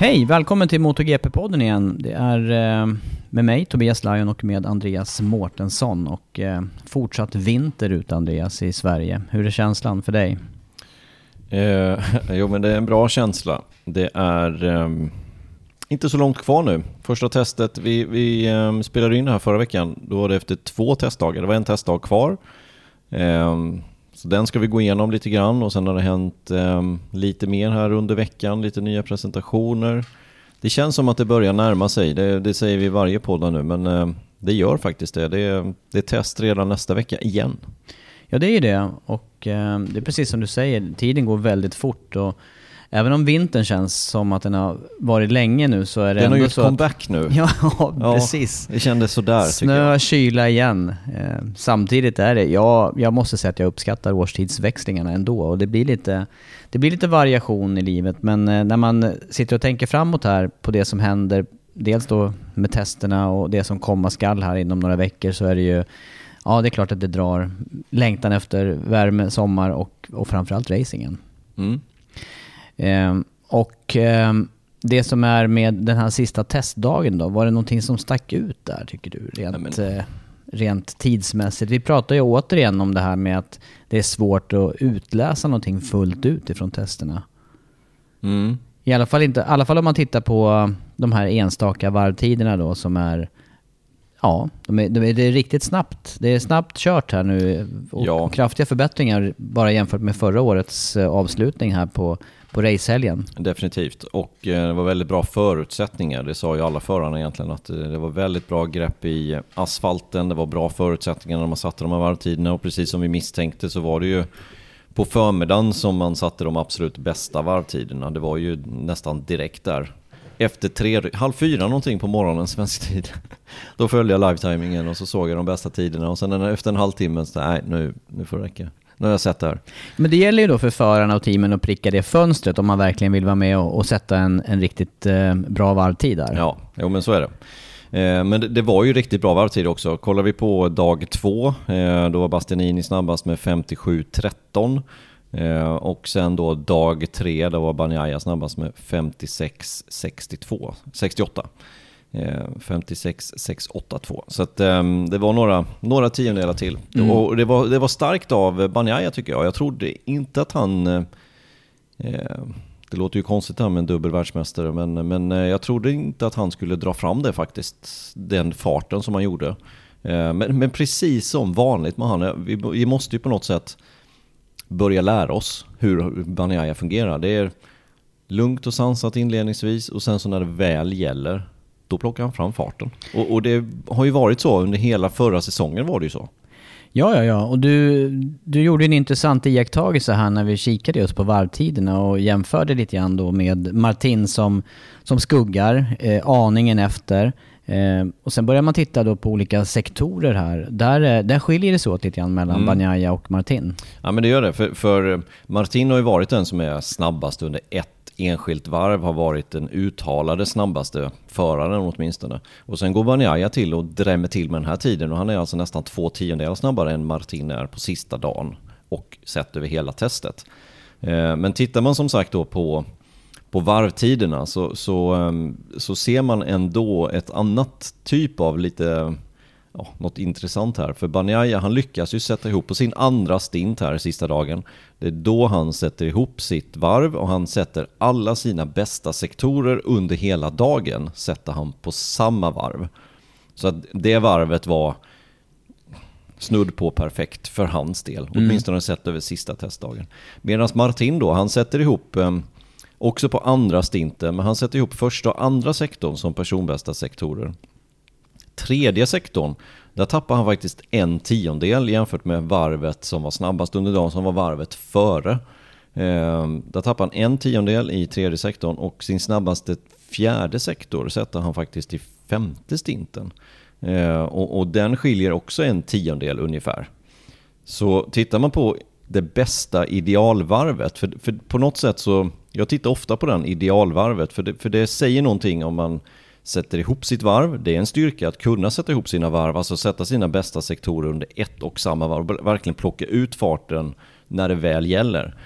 Hej, välkommen till MotoGP-podden igen. Det är eh, med mig, Tobias Lajon och med Andreas Mårtensson. Och eh, fortsatt vinter ute, Andreas, i Sverige. Hur är känslan för dig? Eh, jo, men det är en bra känsla. Det är eh, inte så långt kvar nu. Första testet, vi, vi eh, spelade in det här förra veckan. Då var det efter två testdagar. Det var en testdag kvar. Eh, så den ska vi gå igenom lite grann och sen har det hänt eh, lite mer här under veckan, lite nya presentationer. Det känns som att det börjar närma sig, det, det säger vi i varje podd nu, men eh, det gör faktiskt det. det. är- Det är test redan nästa vecka igen. Ja, det är ju det. Och eh, det är precis som du säger, tiden går väldigt fort. Och även om vintern känns som att den har varit länge nu så är det Den har ändå gjort så att- comeback nu. Ja, Ja, precis. Det kändes sådär tycker jag. Snö, kyla igen. Eh, samtidigt är det, ja, jag måste säga att jag uppskattar årstidsväxlingarna ändå. Och det blir lite, det blir lite variation i livet. Men eh, när man sitter och tänker framåt här på det som händer, dels då med testerna och det som komma skall här inom några veckor så är det ju, ja det är klart att det drar längtan efter värme, sommar och, och framförallt racingen. Mm. Ehm, och ehm, det som är med den här sista testdagen då, var det någonting som stack ut där tycker du? Rent, Nej, eh, rent tidsmässigt. Vi pratar ju återigen om det här med att det är svårt att utläsa någonting fullt ut ifrån testerna. Mm. I alla fall, inte, i alla fall om man tittar på de här enstaka varvtiderna då som är Ja, de är, de är, det är riktigt snabbt. Det är snabbt kört här nu och Ja. kraftiga förbättringar bara jämfört med förra årets eh, avslutning här på, på racehelgen. Definitivt. Och eh, det var väldigt bra förutsättningar. Det sa ju alla förarna egentligen att eh, det var väldigt bra grepp i asfalten. Det var bra förutsättningar när man satte de här varvtiderna och precis som vi misstänkte så var det ju på förmiddagen som man satte de absolut bästa varvtiderna. Det var ju nästan direkt där. Efter tre, halv fyra någonting på morgonen svensk tid. Då följde jag live-timingen och så såg jag de bästa tiderna och sen efter en halvtimme så nej nu, nu får det räcka. Nu har jag sett det här. Men det gäller ju då för förarna och teamen att pricka det fönstret om man verkligen vill vara med och, och sätta en, en riktigt eh, bra varvtid där. Ja, jo men så är det. Eh, Men det, det var ju riktigt bra varvtid också. Kollar vi på dag två, eh, då var Bastianini snabbast med 57.13. Eh, Och sen då dag tre, då var Banjaya snabbast med 56.62, 68. Eh, 56.682. Så att, ehm, det var några, några tiondelar till. Och det var, det var starkt av Banjaya tycker jag. Jag trodde inte att han... eh, Eh, Det låter ju konstigt här med en dubbel världsmästare, men, men eh, jag trodde inte att han skulle dra fram det faktiskt. Den farten som han gjorde. Eh, Men, men precis som vanligt med han, vi, vi måste ju på något sätt börja lära oss hur Banjaya fungerar. Det är lugnt och sansat inledningsvis och sen så när det väl gäller, då plockar han fram farten. Och, och det har ju varit så under hela förra säsongen var det ju så. Ja, ja, ja. Och du, du gjorde en intressant iakttagelse här när vi kikade just på varvtiderna och jämförde lite grann då med Martin som, som skuggar, eh, aningen efter. Eh, och sen börjar man titta då på olika sektorer här. Där, eh, där skiljer det sig åt lite grann mellan mm. Banjaya och Martin. Ja men det gör det, för, för Martin har ju varit den som är snabbast under ett enskilt varv har varit den uttalade snabbaste föraren åtminstone. Och sen går Banjaya till och drämmer till med den här tiden och han är alltså nästan två tiondelar snabbare än Martin är på sista dagen och sett över hela testet. Eh, men tittar man som sagt då på, på varvtiderna så, så, ehm, så ser man ändå ett annat typ av lite ja, något intressant här. För Banjaya han lyckas ju sätta ihop på sin andra stint här sista dagen. Det är då han sätter ihop sitt varv och han sätter alla sina bästa sektorer under hela dagen sätter han på samma varv. Så att det varvet var snudd på perfekt för hans del. Mm. Åtminstone sett över sista testdagen. Medan Martin då, han sätter ihop eh, också på andra stinten, men han sätter ihop första och andra sektorn som personbästa sektorer. Tredje sektorn, där tappar han faktiskt en tiondel jämfört med varvet som var snabbast under dagen, som var varvet före. Ehm, där tappar han en tiondel i tredje sektorn och sin snabbaste fjärde sektor sätter han faktiskt i femte stinten. Ehm, och, och, den skiljer också en tiondel ungefär. Så tittar man på det bästa idealvarvet, för, för på något sätt så, jag tittar ofta på den idealvarvet, för det, för det säger någonting om man sätter ihop sitt varv. Det är en styrka att kunna sätta ihop sina varv, alltså sätta sina bästa sektorer under ett och samma varv, verkligen plocka ut farten när det väl gäller.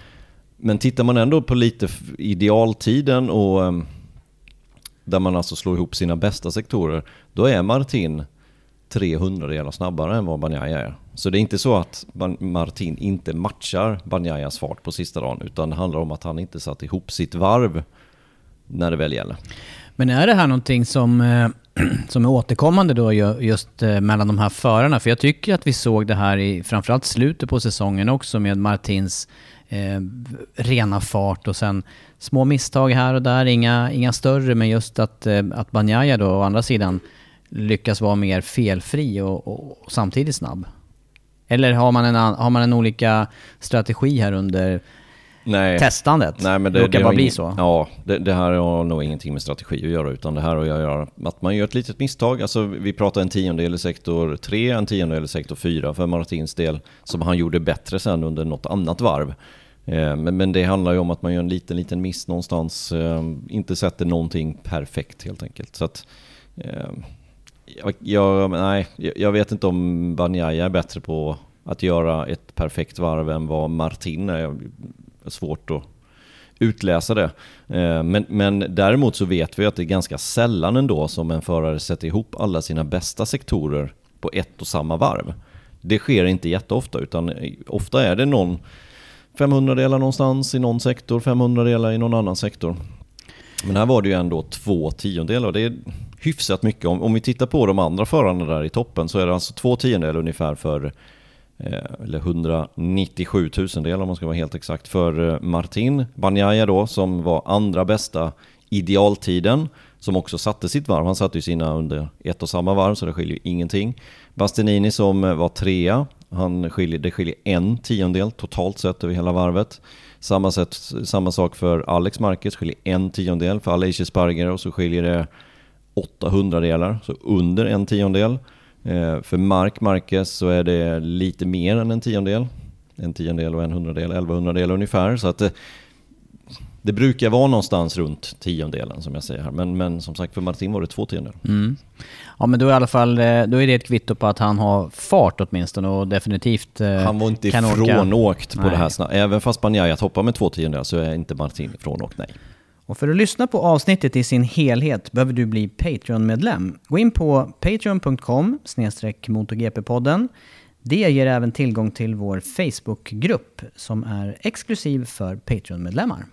Men tittar man ändå på lite idealtiden och ehm, där man alltså slår ihop sina bästa sektorer, då är Martin 300 delar snabbare än vad Banjaya är. Så det är inte så att Martin inte matchar Banjayas fart på sista dagen, utan det handlar om att han inte satt ihop sitt varv när det väl gäller. Men är det här någonting som, eh, som är återkommande då just eh, mellan de här förarna? För jag tycker att vi såg det här i framförallt slutet på säsongen också med Martins eh, rena fart och sen små misstag här och där, inga, inga större, men just att, eh, att Banjaya då å andra sidan lyckas vara mer felfri och, och, och samtidigt snabb. Eller har man, en, har man en olika strategi här under Nej. testandet? Nej, men det, det råkar bara bli så? Ja, det, det, här har nog ingenting med strategi att göra, utan det här har att göra att man gör ett litet misstag. Alltså, vi pratar en tiondel i sektor 3, en tiondel i sektor 4 för Martins del, som han gjorde bättre sen under något annat varv. Eh, men, men det handlar ju om att man gör en liten, liten miss någonstans, eh, inte sätter någonting perfekt helt enkelt. Så att, eh, jag, jag, nej, jag vet inte om Banjaya är bättre på att göra ett perfekt varv än vad Martin är. Svårt att utläsa det. Eh, men, men däremot så vet vi att det är ganska sällan ändå som en förare sätter ihop alla sina bästa sektorer på ett och samma varv. Det sker inte jätteofta utan ofta är det någon 500 delar någonstans i någon sektor, 500 delar i någon annan sektor. Men här var det ju ändå två tiondelar och det är hyfsat mycket. Om, om vi tittar på de andra förarna där i toppen så är det alltså två tiondelar ungefär för eh, eller 197 tusendelar om man ska vara helt exakt, för eh, Martin Banjaya då, som var andra bästa idealtiden, som också satte sitt varv. Han satte ju sina under ett och samma varv, så det skiljer ju ingenting. Bastianini som eh, var trea, han skiljer, det skiljer en tiondel totalt sett över hela varvet. Samma, sätt, samma sak för Alex Marquez, skiljer en tiondel. För Alicia Sparger och så skiljer det 800 delar, så under en tiondel. Eh, för Mark Marquez så är det lite mer än en tiondel. En tiondel och en hundradel, elva hundradelar ungefär. Så att eh, det, brukar vara någonstans runt tiondelen som jag säger här. Men, men som sagt för Martin var det två tiondelar. Mm. Ja men då är i alla fall eh, då är det ett kvitto på att han har fart åtminstone och definitivt eh, Han var inte ifrånåkt på nej. det här snabbt. Även fast Banjaya hoppar med två tiondelar så är inte Martin ifrånåkt, nej. Och för att lyssna på avsnittet i sin helhet behöver du bli Patreon-medlem. Gå in på patreon.com MotoGP-podden. Det ger även tillgång till vår Facebook-grupp som är exklusiv för Patreon-medlemmar.